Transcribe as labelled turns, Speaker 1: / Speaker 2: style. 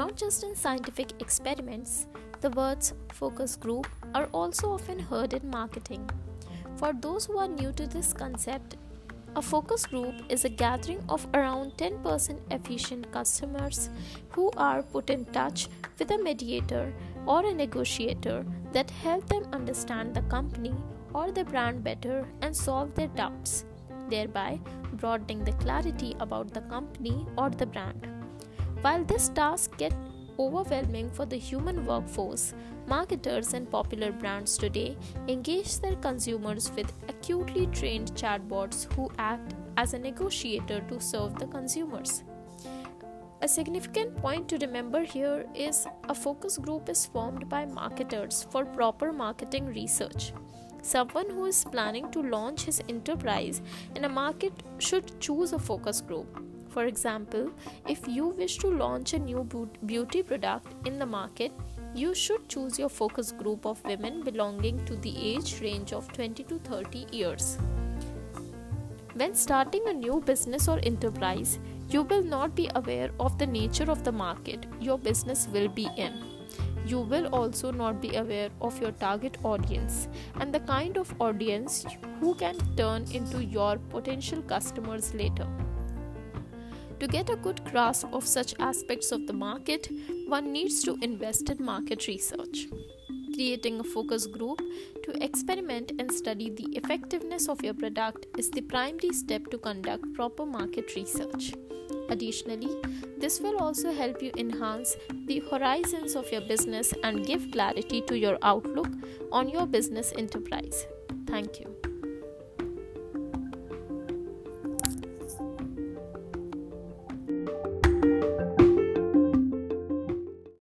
Speaker 1: Not just in scientific experiments, the words focus group are also often heard in marketing. For those who are new to this concept, a focus group is a gathering of around 10% efficient customers who are put in touch with a mediator or a negotiator that help them understand the company or the brand better and solve their doubts, thereby broadening the clarity about the company or the brand. While this task gets overwhelming for the human workforce, marketers and popular brands today engage their consumers with acutely trained chatbots who act as a negotiator to serve the consumers. A significant point to remember here is a focus group is formed by marketers for proper marketing research. Someone who is planning to launch his enterprise in a market should choose a focus group for example, if you wish to launch a new beauty product in the market, you should choose your focus group of women belonging to the age range of 20 to 30 years. When starting a new business or enterprise, you will not be aware of the nature of the market your business will be in. You will also not be aware of your target audience and the kind of audience who can turn into your potential customers later. To get a good grasp of such aspects of the market, one needs to invest in market research. Creating a focus group to experiment and study the effectiveness of your product is the primary step to conduct proper market research. Additionally, this will also help you enhance the horizons of your business and give clarity to your outlook on your business enterprise. Thank you.